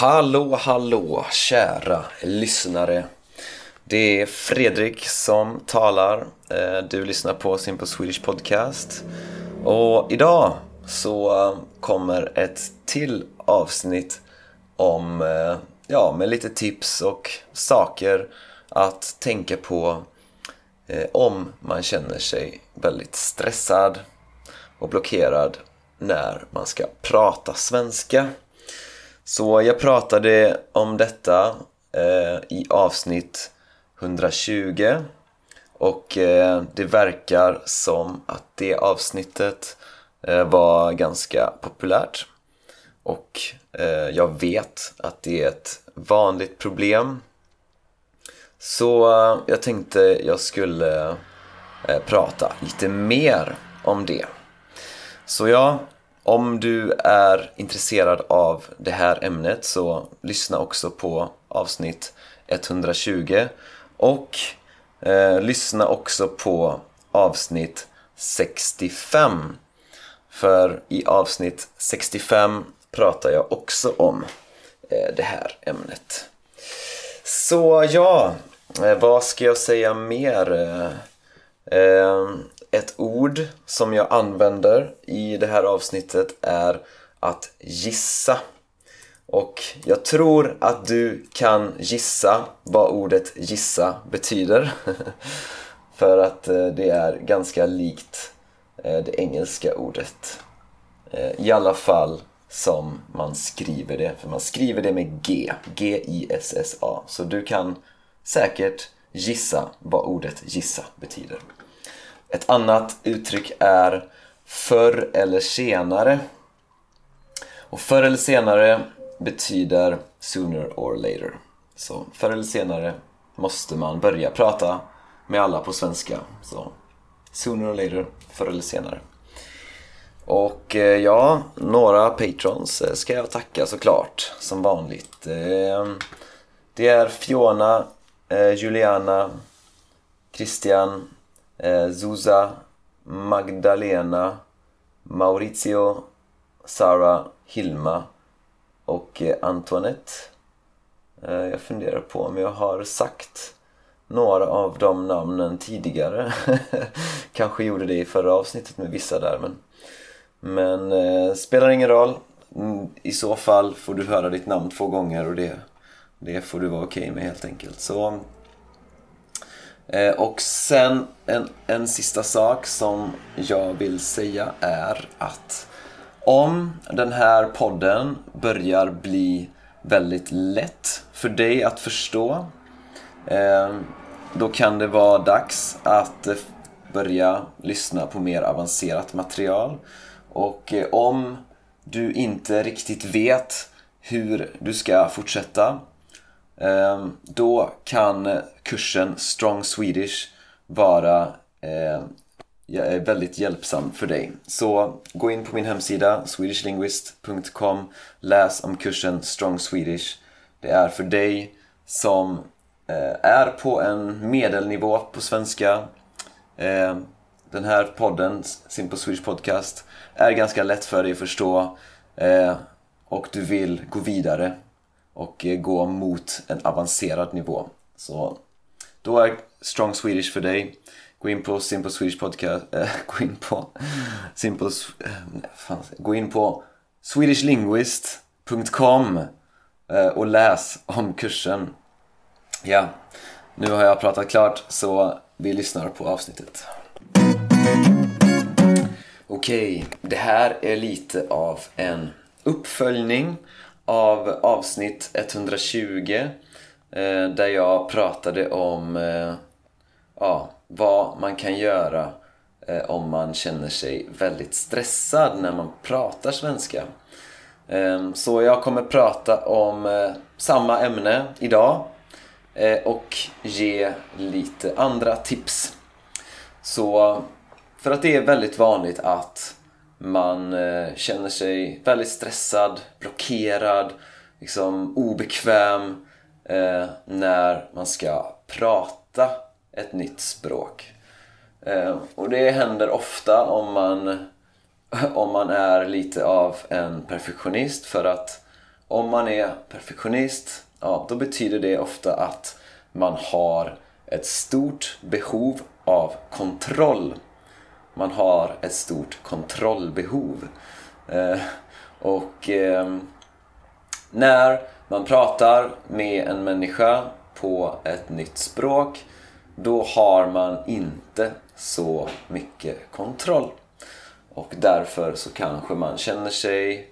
Hallå, hallå, kära lyssnare. Det är Fredrik som talar. Eh, du lyssnar på Simple Swedish Podcast. Och idag så kommer ett till avsnitt om, eh, ja, med lite tips och saker att tänka på eh, om man känner sig väldigt stressad och blockerad när man ska prata svenska. Så jag pratade om detta eh, i avsnitt 120 och eh, det verkar som att det avsnittet eh, var ganska populärt. Och eh, jag vet att det är ett vanligt problem. Så eh, jag tänkte jag skulle eh, prata lite mer om det. Så ja, om du är intresserad av det här ämnet så lyssna också på avsnitt 120 och eh, lyssna också på avsnitt 65 för i avsnitt 65 pratar jag också om eh, det här ämnet. Så ja, eh, vad ska jag säga mer? Eh, eh, ett ord som jag använder i det här avsnittet är att gissa. Och jag tror att du kan gissa vad ordet gissa betyder. För att eh, det är ganska likt eh, det engelska ordet. Eh, I alla fall som man skriver det, för man skriver det med G. G-I-S-S-A. Så du kan säkert gissa vad ordet gissa betyder. Ett annat uttryck är förr eller senare. Och förr eller senare betyder sooner or later. Så förr eller senare måste man börja prata med alla på svenska. Så sooner or later, förr eller senare. Och eh, ja, några patrons eh, ska jag tacka såklart, som vanligt. Eh, det är Fiona, Juliana, Christian, eh, Zuza, Magdalena, Maurizio, Sara, Hilma och eh, Antoinette. Eh, jag funderar på om jag har sagt några av de namnen tidigare. Kanske gjorde det i förra avsnittet med vissa där men Men eh, spelar ingen roll. Mm, I så fall får du höra ditt namn två gånger och det, det får du vara okej okay med helt enkelt. Så Eh, och sen en, en sista sak som jag vill säga är att om den här podden börjar bli väldigt lätt för dig att förstå eh, då kan det vara dags att eh, börja lyssna på mer avancerat material. Och eh, om du inte riktigt vet hur du ska fortsätta Ehm, då kan kursen Strong Swedish vara eh, väldigt hjälpsam för dig. Så gå in på min hemsida swedishlinguist.com Läs om kursen Strong Swedish. Det är för dig som eh, är på en medelnivå på svenska. Ehm, den här podden, Simple Swedish Podcast, är ganska lätt för dig att förstå ehm, och du vill gå vidare och eh, gå mot en avancerad nivå. Så då är Strong Swedish för dig. Gå in på Simple Swedish Podcast, äh, gå in på Simple, äh, fan, gå in på swedishlinguist.com äh, och läs om kursen. Ja, nu har jag pratat klart så vi lyssnar på avsnittet. Okej, okay, det här är lite av en uppföljning av avsnitt 120 eh, där jag pratade om eh, ja, vad man kan göra eh, om man känner sig väldigt stressad när man pratar svenska. Eh, så jag kommer prata om eh, samma ämne idag eh, och ge lite andra tips. Så för att det är väldigt vanligt att man eh, känner sig väldigt stressad, blockerad, liksom obekväm eh, när man ska prata ett nytt språk. Eh, och det händer ofta om man, om man är lite av en perfektionist för att om man är perfektionist, ja, då betyder det ofta att man har ett stort behov av kontroll. Man har ett stort kontrollbehov. Eh, och eh, när man pratar med en människa på ett nytt språk då har man inte så mycket kontroll. Och därför så kanske man känner sig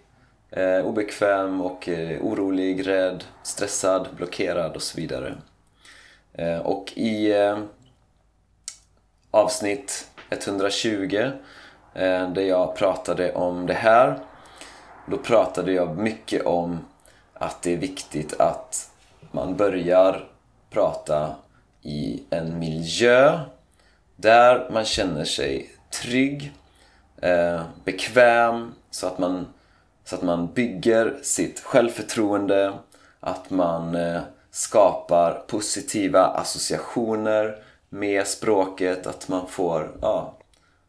eh, obekväm och eh, orolig, rädd, stressad, blockerad och så vidare. Eh, och i eh, avsnitt 120 eh, där jag pratade om det här. Då pratade jag mycket om att det är viktigt att man börjar prata i en miljö där man känner sig trygg, eh, bekväm så att, man, så att man bygger sitt självförtroende, att man eh, skapar positiva associationer med språket, att man får, ja,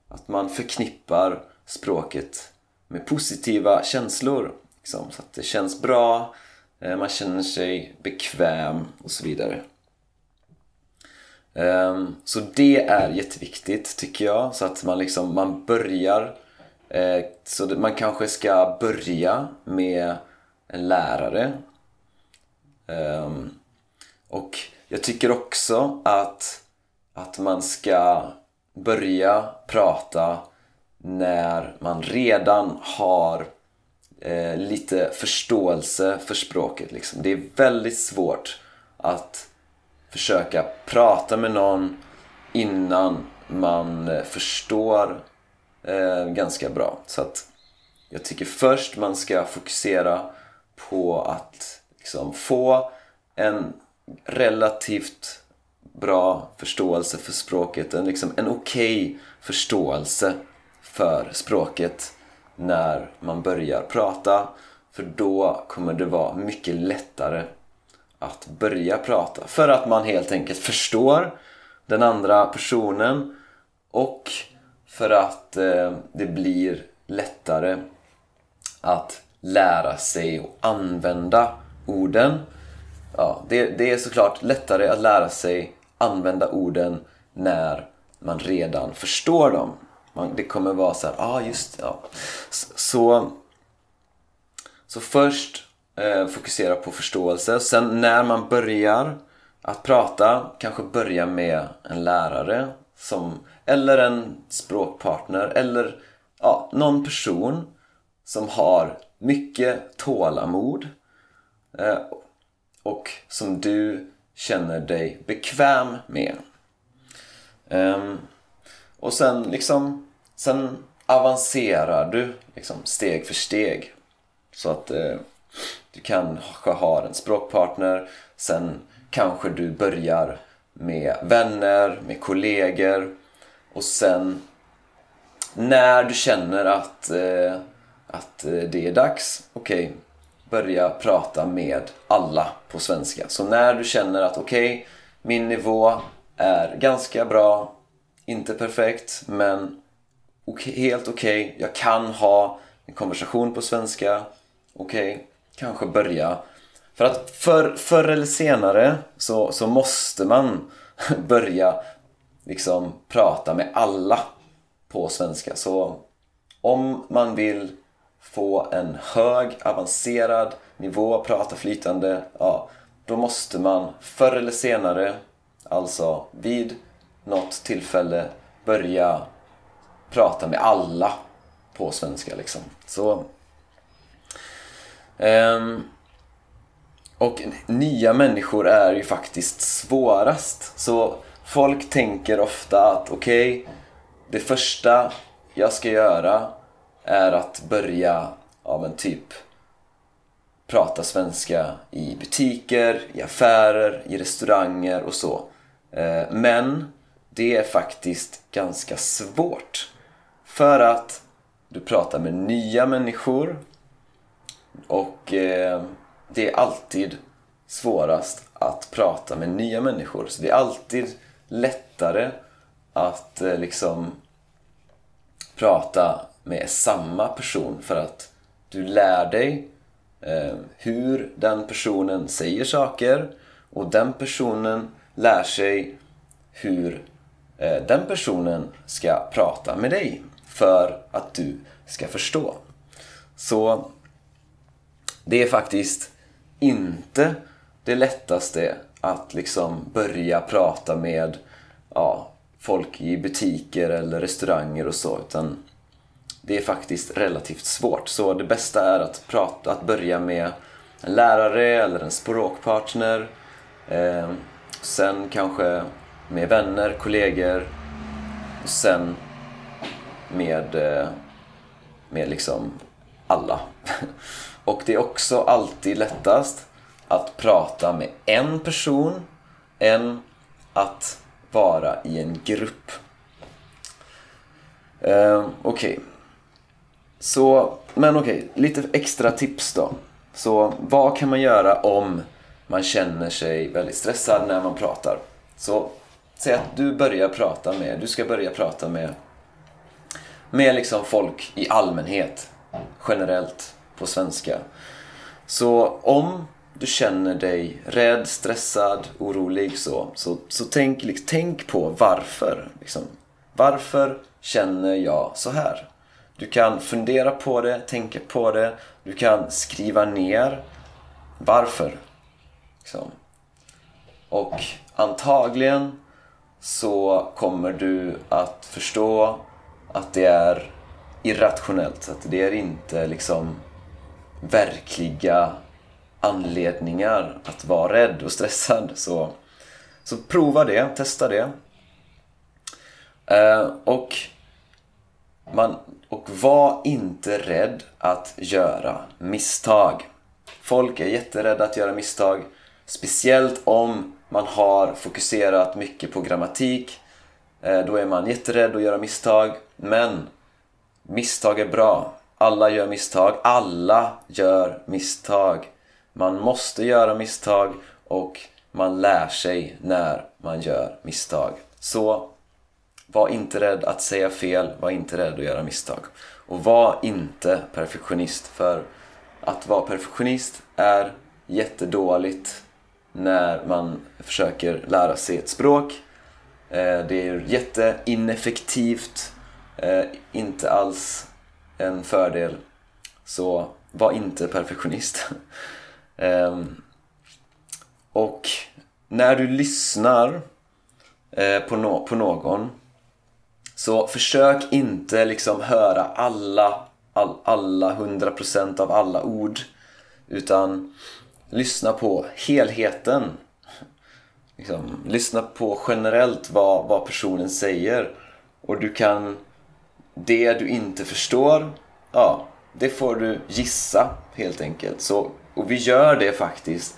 att man förknippar språket med positiva känslor. Liksom, så att det känns bra, eh, man känner sig bekväm och så vidare. Ehm, så det är jätteviktigt tycker jag, så att man liksom, man börjar eh, så man kanske ska börja med en lärare. Ehm, och jag tycker också att, att man ska börja prata när man redan har eh, lite förståelse för språket. Liksom. Det är väldigt svårt att försöka prata med någon innan man eh, förstår eh, ganska bra. Så att jag tycker först man ska fokusera på att liksom, få en relativt bra förståelse för språket. En, liksom, en okej okay förståelse för språket när man börjar prata. För då kommer det vara mycket lättare att börja prata. För att man helt enkelt förstår den andra personen och för att eh, det blir lättare att lära sig och använda orden. Ja, det, det är såklart lättare att lära sig använda orden när man redan förstår dem. Man, det kommer vara så här, ja ah, just ja. Så, så först eh, fokusera på förståelse. Sen när man börjar att prata, kanske börja med en lärare som, eller en språkpartner eller ja, någon person som har mycket tålamod eh, och som du känner dig bekväm med. Um, och sen liksom, sen avancerar du liksom steg för steg. Så att eh, du kanske har en språkpartner, sen kanske du börjar med vänner, med kollegor och sen när du känner att, eh, att eh, det är dags, okej, okay, börja prata med alla på svenska. Så när du känner att okej, okay, min nivå är ganska bra, inte perfekt, men okay, helt okej. Okay. Jag kan ha en konversation på svenska. Okej, okay. kanske börja. För att för, förr eller senare så, så måste man börja liksom prata med alla på svenska. Så om man vill få en hög, avancerad nivå, prata flytande, ja, då måste man förr eller senare, alltså vid något tillfälle börja prata med alla på svenska liksom. Så... Um, och nya människor är ju faktiskt svårast. Så folk tänker ofta att okej, okay, det första jag ska göra är att börja, ja men typ prata svenska i butiker, i affärer, i restauranger och så. Eh, men det är faktiskt ganska svårt. För att du pratar med nya människor och eh, det är alltid svårast att prata med nya människor. Så det är alltid lättare att eh, liksom prata med samma person för att du lär dig eh, hur den personen säger saker och den personen lär sig hur eh, den personen ska prata med dig för att du ska förstå. Så det är faktiskt inte det lättaste att liksom börja prata med ja, folk i butiker eller restauranger och så utan det är faktiskt relativt svårt. Så det bästa är att, prata, att börja med en lärare eller en språkpartner. Eh, sen kanske med vänner, kollegor. Och sen med, eh, med liksom alla. Och det är också alltid lättast att prata med en person än att vara i en grupp. Eh, okej. Okay. Så, men okej, okay, lite extra tips då. Så vad kan man göra om man känner sig väldigt stressad när man pratar? Så säg att du börjar prata med, du ska börja prata med med liksom folk i allmänhet, generellt på svenska. Så om du känner dig rädd, stressad, orolig så, så, så tänk, liksom, tänk på varför. Liksom. Varför känner jag så här? Du kan fundera på det, tänka på det. Du kan skriva ner varför. Liksom. Och antagligen så kommer du att förstå att det är irrationellt. Att det är inte liksom verkliga anledningar att vara rädd och stressad. Så, så prova det, testa det. Eh, och, man, och var inte rädd att göra misstag. Folk är jätterädda att göra misstag. Speciellt om man har fokuserat mycket på grammatik. Eh, då är man jätterädd att göra misstag. Men misstag är bra. Alla gör misstag. Alla gör misstag. Man måste göra misstag och man lär sig när man gör misstag. Så var inte rädd att säga fel, var inte rädd att göra misstag. Och var inte perfektionist, för att vara perfektionist är jättedåligt när man försöker lära sig ett språk. Eh, det är jätteineffektivt, eh, inte alls en fördel. Så var inte perfektionist. Ehm, och när du lyssnar eh, på någon så försök inte liksom höra alla, all, alla 100% av alla ord utan lyssna på helheten. Liksom, lyssna på generellt vad, vad personen säger och du kan det du inte förstår, ja, det får du gissa helt enkelt. Så, och vi gör det faktiskt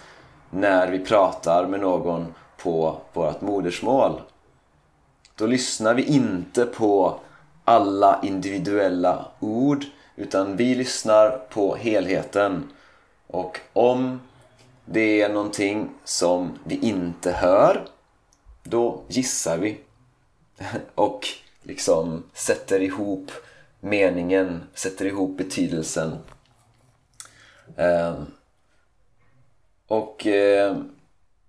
när vi pratar med någon på vårt modersmål. Då lyssnar vi inte på alla individuella ord utan vi lyssnar på helheten. Och om det är någonting som vi inte hör, då gissar vi. Och liksom sätter ihop meningen, sätter ihop betydelsen. Ehm, och eh,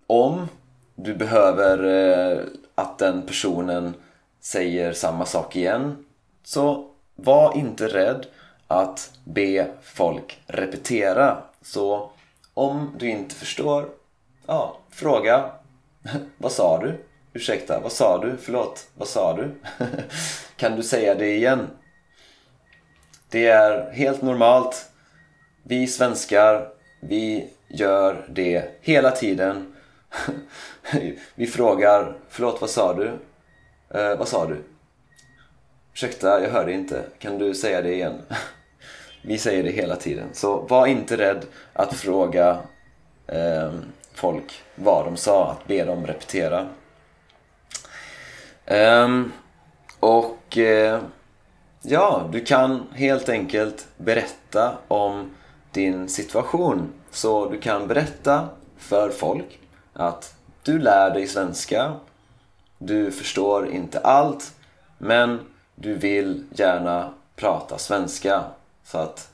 om du behöver eh, att den personen säger samma sak igen så var inte rädd att be folk repetera. Så om du inte förstår, ja, fråga Vad sa du? Ursäkta, vad sa du? Förlåt, vad sa du? kan du säga det igen? Det är helt normalt. Vi svenskar, vi gör det hela tiden. vi frågar, förlåt vad sa du? Eh, vad sa du? Ursäkta, jag hörde inte. Kan du säga det igen? vi säger det hela tiden. Så var inte rädd att fråga eh, folk vad de sa, att be dem repetera. Um, och eh, ja, du kan helt enkelt berätta om din situation. Så du kan berätta för folk att du lär dig svenska, du förstår inte allt, men du vill gärna prata svenska. Så att,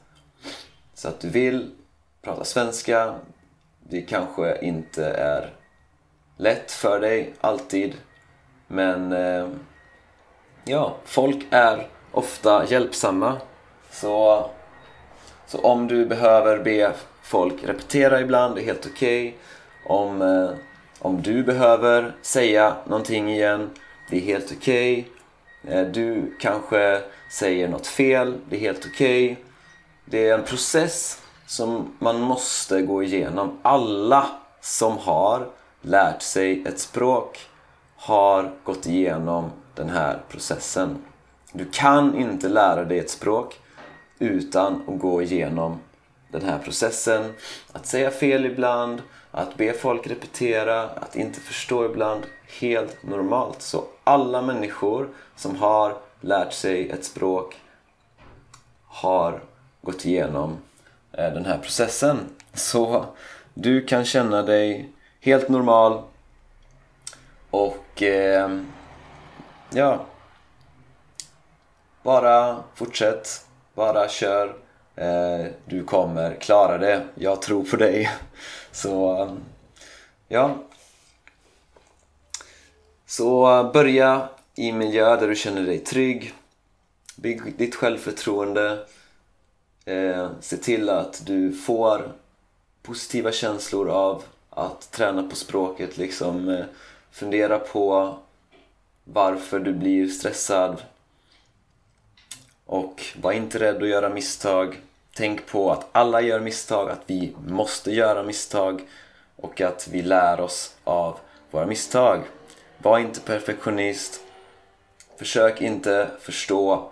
så att du vill prata svenska. Det kanske inte är lätt för dig alltid. Men eh, ja, folk är ofta hjälpsamma. Så, så om du behöver be folk repetera ibland, det är helt okej. Okay. Om, eh, om du behöver säga någonting igen, det är helt okej. Okay. Eh, du kanske säger något fel, det är helt okej. Okay. Det är en process som man måste gå igenom. Alla som har lärt sig ett språk har gått igenom den här processen. Du kan inte lära dig ett språk utan att gå igenom den här processen. Att säga fel ibland, att be folk repetera, att inte förstå ibland. Helt normalt. Så alla människor som har lärt sig ett språk har gått igenom eh, den här processen. Så du kan känna dig helt normal och eh, ja, bara fortsätt, bara kör. Eh, du kommer klara det. Jag tror på dig. Så ja. Så börja i en miljö där du känner dig trygg. Bygg ditt självförtroende. Eh, se till att du får positiva känslor av att träna på språket. Liksom eh, fundera på varför du blir stressad. Och var inte rädd att göra misstag. Tänk på att alla gör misstag, att vi måste göra misstag och att vi lär oss av våra misstag. Var inte perfektionist. Försök inte förstå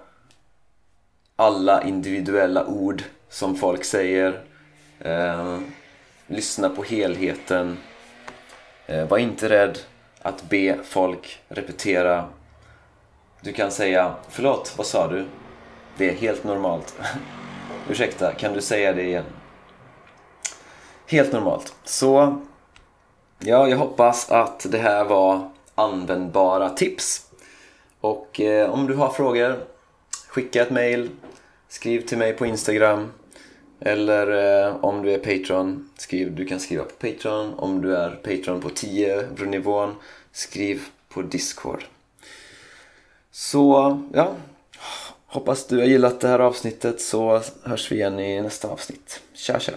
alla individuella ord som folk säger. Eh, lyssna på helheten. Eh, var inte rädd att be folk repetera. Du kan säga Förlåt, vad sa du? Det är helt normalt. Ursäkta, kan du säga det igen? Helt normalt. Så, ja, jag hoppas att det här var användbara tips. Och eh, om du har frågor, skicka ett mail, skriv till mig på Instagram. Eller eh, om du är Patreon, skriv, du kan skriva på Patreon. Om du är Patreon på 10-nivån, skriv på Discord. Så, ja. Hoppas du har gillat det här avsnittet så hörs vi igen i nästa avsnitt. Tja tja!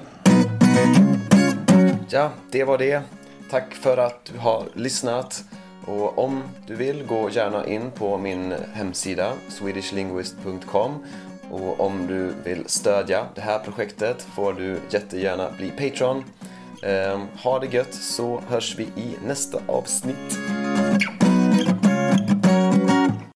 Ja, det var det. Tack för att du har lyssnat. Och om du vill, gå gärna in på min hemsida swedishlinguist.com och om du vill stödja det här projektet får du jättegärna bli Patreon. Eh, ha det gött så hörs vi i nästa avsnitt.